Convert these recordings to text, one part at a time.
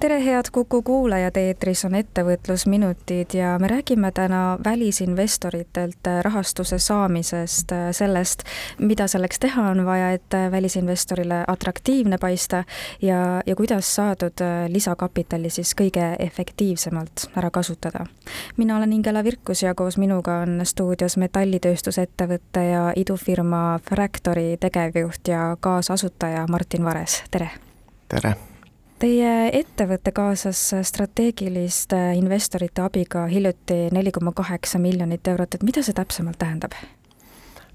tere, head Kuku kuulajad, eetris on ettevõtlusminutid ja me räägime täna välisinvestoritelt rahastuse saamisest, sellest, mida selleks teha on vaja, et välisinvestorile atraktiivne paista ja, ja kuidas saadud lisakapitali siis kõige efektiivsemalt ära kasutada. mina olen Ingela Virkus ja koos minuga on stuudios metallitööstusettevõtte ja idufirma Fractory tegevjuht ja kaasasutaja Martin Vares, tere! tere! Teie ettevõte kaasas strateegiliste investorite abiga hiljuti neli koma kaheksa miljonit eurot, et mida see täpsemalt tähendab?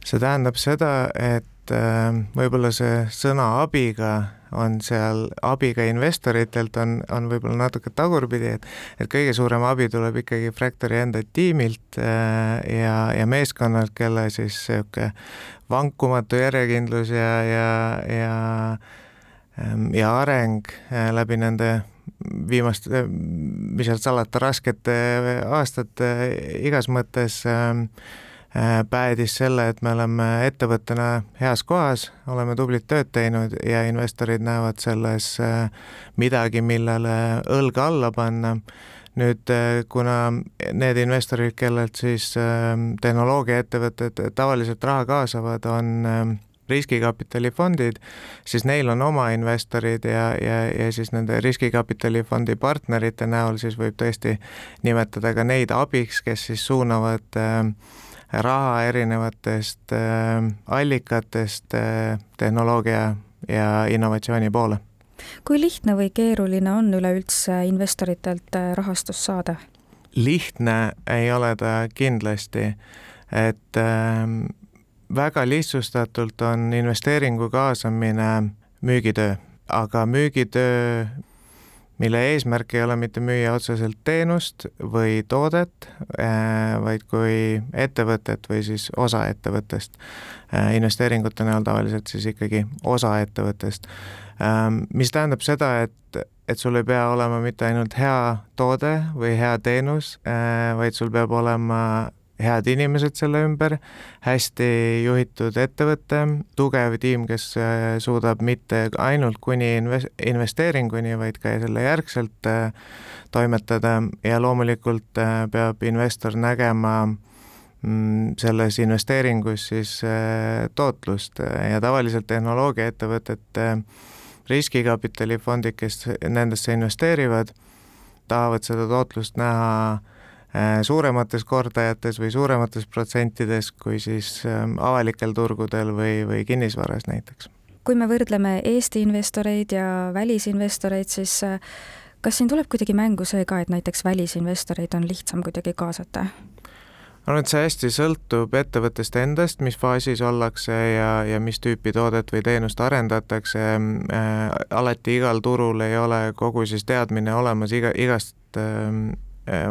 see tähendab seda, et äh, võib-olla see sõna abiga on seal abiga investoritelt on, on võib-olla natuke tagurpidi, et et kõige suurem abi tuleb ikkagi Fractory enda tiimilt äh, ja, ja meeskonnalt, kelle siis niisugune vankumatu järjekindlus ja, ja, ja ja areng äh, läbi nende viimaste, mis sealt salata, raskete aastate igas mõttes ähm, äh, päädis selle, et me oleme ettevõttena heas kohas, oleme tublit tööd teinud ja investorid näevad selles äh, midagi, millele õlga alla panna. nüüd, kuna need investorid, kellelt siis ähm, tehnoloogiaettevõtted tavaliselt raha kaasavad, on ähm, riskikapitalifondid, siis neil on oma investorid ja, ja, ja siis nende riskikapitalifondi partnerite näol siis võib tõesti nimetada ka neid abiks, kes siis suunavad äh, raha erinevatest äh, allikatest äh, tehnoloogia ja innovatsiooni poole. kui lihtne või keeruline on üleüldse investoritelt äh, rahastust saada? lihtne ei ole ta kindlasti, et äh, väga lihtsustatult on investeeringu kaasamine müügitöö, aga müügitöö, mille eesmärk ei ole mitte müüa otseselt teenust või toodet, äh, vaid kui ettevõtet või siis osa ettevõttest. Äh, investeeringute näol tavaliselt siis ikkagi osa ettevõttest, ähm, mis tähendab seda, et, et sul ei pea olema mitte ainult hea toode või hea teenus, äh, vaid sul peab olema head inimesed selle ümber, hästi juhitud ettevõte, tugev tiim, kes äh, suudab mitte ainult kuni investeeringuni, vaid ka selle järgselt äh, toimetada. Ja loomulikult äh, peab investor nägema mm, selles investeeringus siis tootlust. Ja tavaliselt tehnoloogiaettevõtete riskikapitalifondid, kes nendesse investeerivad, tahavad seda tootlust näha Äh, suuremates kordajates või suuremates protsentides kui siis ähm, avalikel turgudel või, või kinnisvaras näiteks. kui me võrdleme Eesti investoreid ja välisinvestoreid, siis äh, kas siin tuleb kuidagi mängu see ka, et näiteks välisinvestoreid on lihtsam kuidagi kaasata? arvan, et see hästi sõltub ettevõttest endast, mis faasis ollakse ja, ja mis tüüpi toodet või teenust arendatakse äh,. alati igal turul ei ole kogu siis teadmine olemas iga, igast äh, Äh,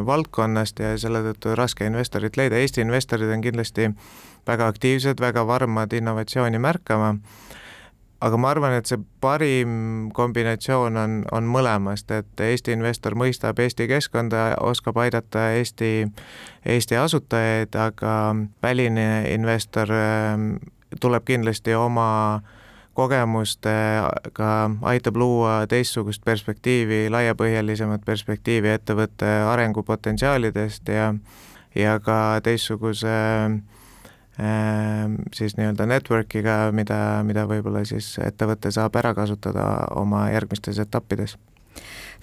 valdkonnast ja selle tõttu raske investorit leida, Eesti investorid on kindlasti väga aktiivsed, väga varmad innovatsiooni märkama, aga ma arvan, et see parim kombinatsioon on, on mõlemast, et Eesti investor mõistab Eesti keskkonda, oskab aidata Eesti, Eesti asutajaid, aga väline investor ähm, tuleb kindlasti oma äh, kogemustega aitab luua teistsugust perspektiivi, laiapõhjalisemat perspektiivi ettevõtte arengupotentsiaalidest ja, ja ka teistsuguse äh, siis nii-öelda network'iga, mida, mida võib-olla siis ettevõte saab ära kasutada oma järgmistes etappides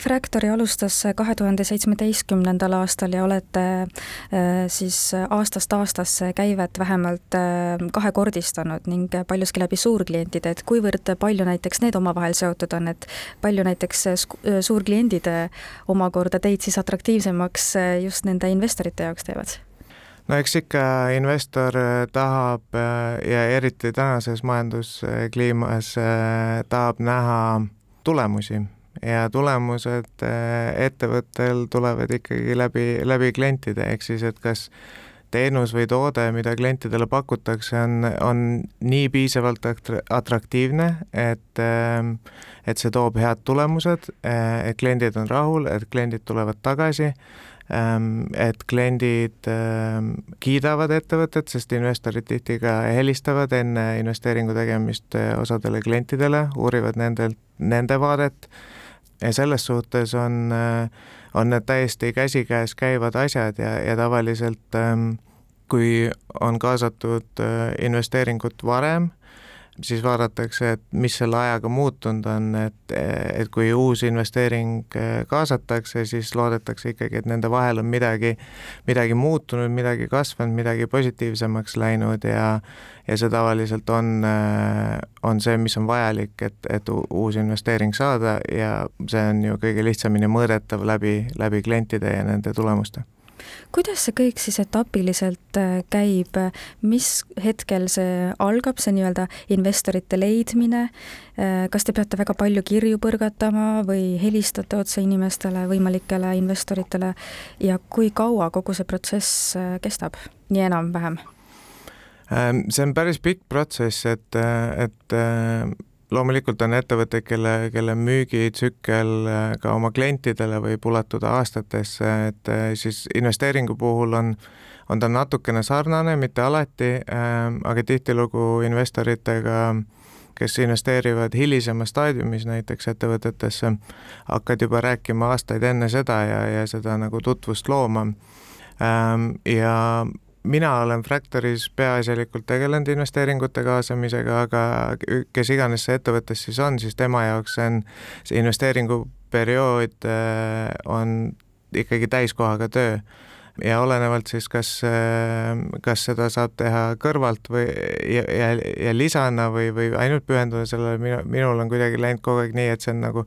Fractory alustas kahe tuhande seitsmeteistkümnendal aastal ja olete äh, siis aastast aastasse käivet vähemalt äh, kahekordistanud ning paljuski läbi suurklientide, et kuivõrd palju näiteks need omavahel seotud on, et palju näiteks suurkliendid omakorda teid siis atraktiivsemaks just nende investorite jaoks teevad? no eks ikka investor tahab ja eriti tänases majanduskliimas tahab näha tulemusi ja tulemused äh, ettevõttel tulevad ikkagi läbi, läbi klientide, ehk siis et kas teenus või toode, mida klientidele pakutakse, on, on nii piisavalt atraktiivne, et, ähm, et see toob head tulemused, äh, et kliendid on rahul, et kliendid tulevad tagasi, ähm, et kliendid ähm, kiidavad ettevõtet, sest investorid tihti ka helistavad enne investeeringu tegemist osadele klientidele, uurivad nendelt, nende vaadet ja selles suhtes on äh, on need täiesti käsikäes käivad asjad ja, ja tavaliselt ähm, kui on kaasatud äh, investeeringut varem, siis vaadatakse, et mis selle ajaga muutunud on, et, et kui uus investeering äh, kaasatakse, siis loodetakse ikkagi, et nende vahel on midagi, midagi muutunud, midagi kasvanud, midagi positiivsemaks läinud ja ja see tavaliselt on, äh, on see, mis on vajalik, et, et uus investeering saada ja see on ju kõige lihtsamini mõõdetav läbi, läbi klientide ja nende tulemuste kuidas see kõik siis etapiliselt äh, käib, mis hetkel see algab, see nii-öelda investorite leidmine, äh, kas te peate väga palju kirju põrgatama või helistate otse inimestele, võimalikele investoritele? Ja kui kaua kogu see protsess äh, kestab, nii enam-vähem? See on päris pikk protsess, et, et loomulikult on ettevõtteid, kelle, kelle müügitsükkel äh, ka oma klientidele võib ulatuda aastatesse, et äh, siis investeeringu puhul on, on ta natukene sarnane, mitte alati, ähm, aga tihtilugu investoritega, kes investeerivad hilisemas staadiumis näiteks ettevõtetesse, hakkad juba rääkima aastaid enne seda ja, ja seda nagu tutvust looma. Ähm, ja mina olen Fractoris peaasjalikult tegelenud investeeringute kaasamisega, aga kes iganes see ettevõttes siis on, siis tema jaoks see on, see investeeringuperiood äh, on ikkagi täiskohaga töö. Ja olenevalt siis, kas, äh, kas seda saab teha kõrvalt või ja, ja, ja lisana või, või ainult pühenduda sellele, minu, minul on kuidagi läinud kogu aeg nii, et see on nagu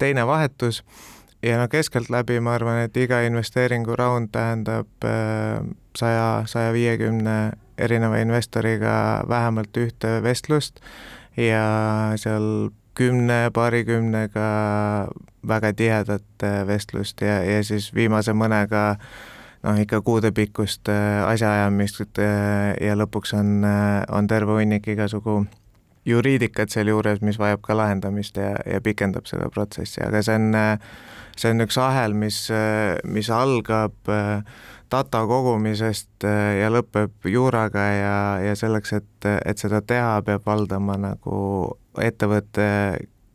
teine vahetus ja no keskeltläbi ma arvan, et iga investeeringuraund tähendab äh, saja, saja viiekümne erineva investoriga vähemalt ühte vestlust ja seal kümne, paarikümnega väga tihedat vestlust ja, ja siis viimase mõnega noh, ikka kuudepikkust äh, asjaajamist äh, ja lõpuks on, on terve hunnik igasugu juriidikat sealjuures, mis vajab ka lahendamist ja, ja pikendab seda protsessi, aga see on see on üks ahel, mis, mis algab äh, data kogumisest äh, ja lõpeb juuraga ja, ja selleks, et, et seda teha, peab valdama nagu ettevõtte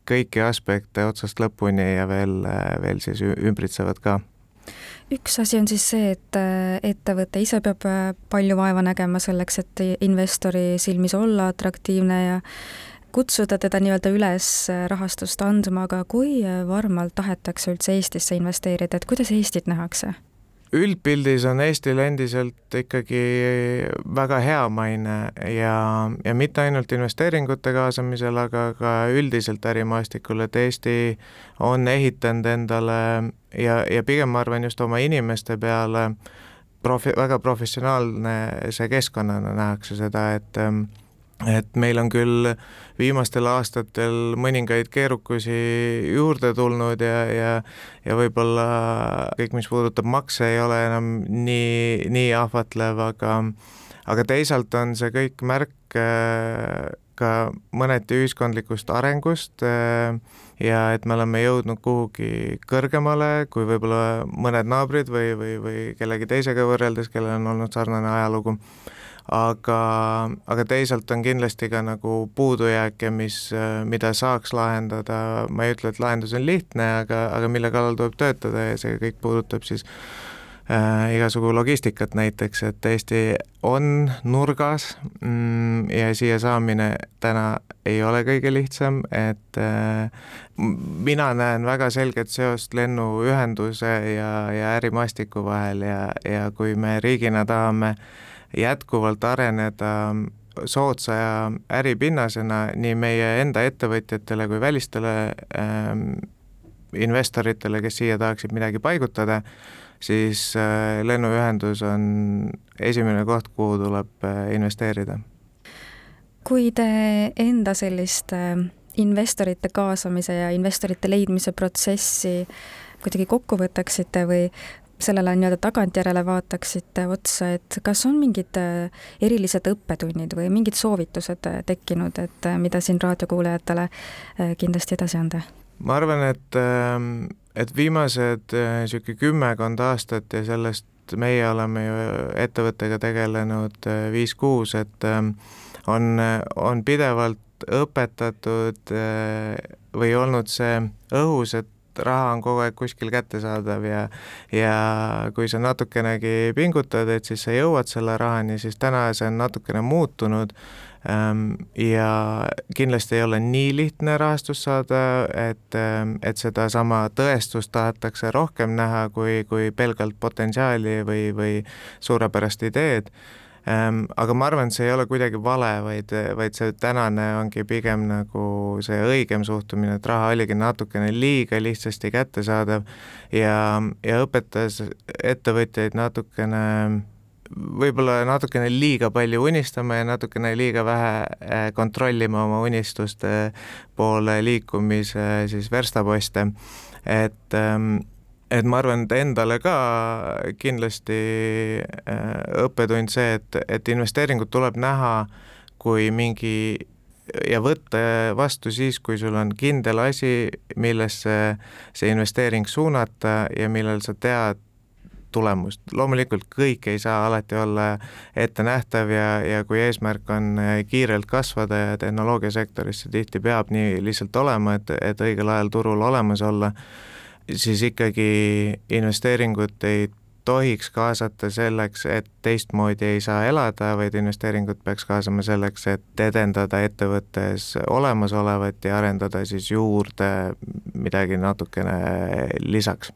kõiki aspekte otsast lõpuni ja veel, veel siis ümbritsevad ka üks asi on siis see, et äh, ettevõte ise peab palju vaeva nägema selleks, et investori silmis olla atraktiivne ja kutsuda teda nii-öelda üles rahastust andma, aga kui varmalt tahetakse üldse Eestisse investeerida, et kuidas Eestit nähakse? Üldpildis on Eestil endiselt ikkagi väga hea maine ja, ja mitte ainult investeeringute kaasamisel, aga ka üldiselt ärimaastikul, et Eesti on ehitanud endale ja, ja pigem ma arvan just oma inimeste peale profi-, väga professionaalne see keskkonnana nähakse seda, et et meil on küll viimastel aastatel mõningaid keerukusi juurde tulnud ja, ja ja võib-olla kõik, mis puudutab makse, ei ole enam nii, nii ahvatlev, aga aga teisalt on see kõik märk äh, ka mõneti ühiskondlikust arengust äh, ja et me oleme jõudnud kuhugi kõrgemale kui võib-olla mõned naabrid või, või, või kellegi teisega võrreldes, kellel on olnud sarnane ajalugu aga, aga teisalt on kindlasti ka nagu puudujääke, mis, mida saaks lahendada, ma ei ütle, et lahendus on lihtne, aga, aga mille kallal tuleb töötada ja see kõik puudutab siis äh, igasugu logistikat näiteks, et Eesti on nurgas mm, ja siia saamine täna ei ole kõige lihtsam, et äh, mina näen väga selget seost lennuühenduse ja, ja ärimaastiku vahel ja, ja kui me riigina tahame äh, jätkuvalt areneda soodsa äripinnasena nii meie enda ettevõtjatele kui välistele ähm, investoritele, kes siia tahaksid midagi paigutada, siis äh, lennuühendus on esimene koht, kuhu tuleb äh, investeerida. kui te enda sellist äh, investorite kaasamise ja investorite leidmise protsessi kuidagi kokku võtaksite või sellele nii-öelda tagantjärele vaataksite otsa, et kas on mingid äh, erilised õppetunnid või mingid soovitused äh, tekkinud, et äh, mida siin raadiokuulajatele kindlasti edasi anda? ma arvan, et, ähm, et viimased niisugune kümmekond aastat ja sellest meie oleme ju ettevõttega tegelenud viis-kuus, et ähm, on, on pidevalt õpetatud või olnud see õhus, et raha on kogu aeg kuskil kättesaadav ja ja kui sa natukenegi pingutad, et siis sa jõuad selle rahani, siis täna see on natukene muutunud. Ähm, ja kindlasti ei ole nii lihtne rahastust saada, et, ähm, et sedasama tõestust tahetakse rohkem näha kui, kui pelgalt potentsiaali või, või suurepärast ideed. Ehm, aga ma arvan, et see ei ole kuidagi vale, vaid, vaid see tänane ongi pigem nagu see õigem suhtumine, et raha oligi natukene liiga lihtsasti kättesaadav ja, ja õpetas ettevõtjaid natukene võib-olla natukene liiga palju unistama ja natukene liiga vähe eh, kontrollima oma unistuste poole liikumise siis verstaposte, et ähm, et ma arvan, et endale ka kindlasti äh, õppetund see, et, et investeeringut tuleb näha kui mingi ja võtta vastu siis, kui sul on kindel asi, millesse see investeering suunata ja millel sa tead tulemust. loomulikult kõik ei saa alati olla ettenähtav ja, ja kui eesmärk on kiirelt kasvada ja tehnoloogiasektoris see tihti peab nii lihtsalt olema, et, et õigel ajal turul olemas olla siis ikkagi investeeringut ei tohiks kaasata selleks, et teistmoodi ei saa elada, vaid investeeringut peaks kaasama selleks, et edendada ettevõttes olemasolevat ja arendada siis juurde midagi natukene lisaks.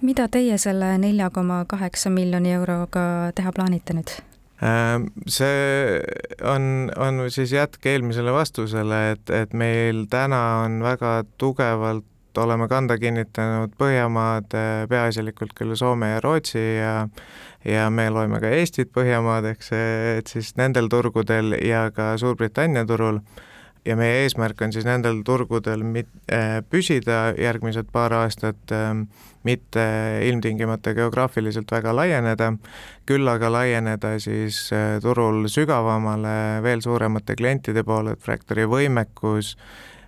mida teie selle nelja koma kaheksa miljoni euroga teha plaanite nüüd? Ähm, see on, on siis jätk eelmisele vastusele, et, et meil täna on väga tugevalt oleme kanda kinnitanud Põhjamaad, peaasjalikult küll Soome ja Rootsi ja ja me loeme ka Eestit Põhjamaadeks, et siis nendel turgudel ja ka Suurbritannia turul. Ja meie eesmärk on siis nendel turgudel mit-, äh, püsida järgmised paar aastat, ähm, mitte ilmtingimata geograafiliselt väga laieneda, küll aga laieneda siis turul sügavamale, veel suuremate klientide poole, et Fractory võimekus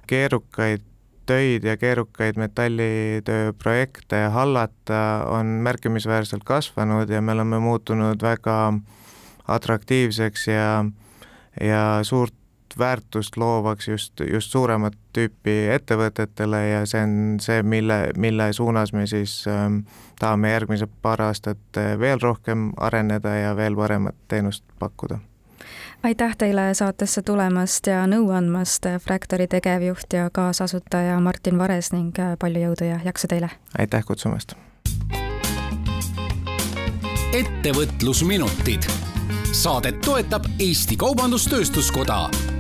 keerukaid töid ja keerukaid metallitööprojekte hallata on märkimisväärselt kasvanud ja me oleme muutunud väga atraktiivseks ja, ja suurt väärtust loovaks just, just suuremat tüüpi ettevõtetele ja see on see, mille, mille suunas me siis äh, tahame järgmised paar aastat veel rohkem areneda ja veel paremat teenust pakkuda aitäh teile saatesse tulemast ja nõu andmast, Fractory tegevjuht ja kaasasutaja Martin Vares ning palju jõudu ja jaksu teile! aitäh kutsumast! ettevõtlusminutid. saadet toetab Eesti Kaubandus-Tööstuskoda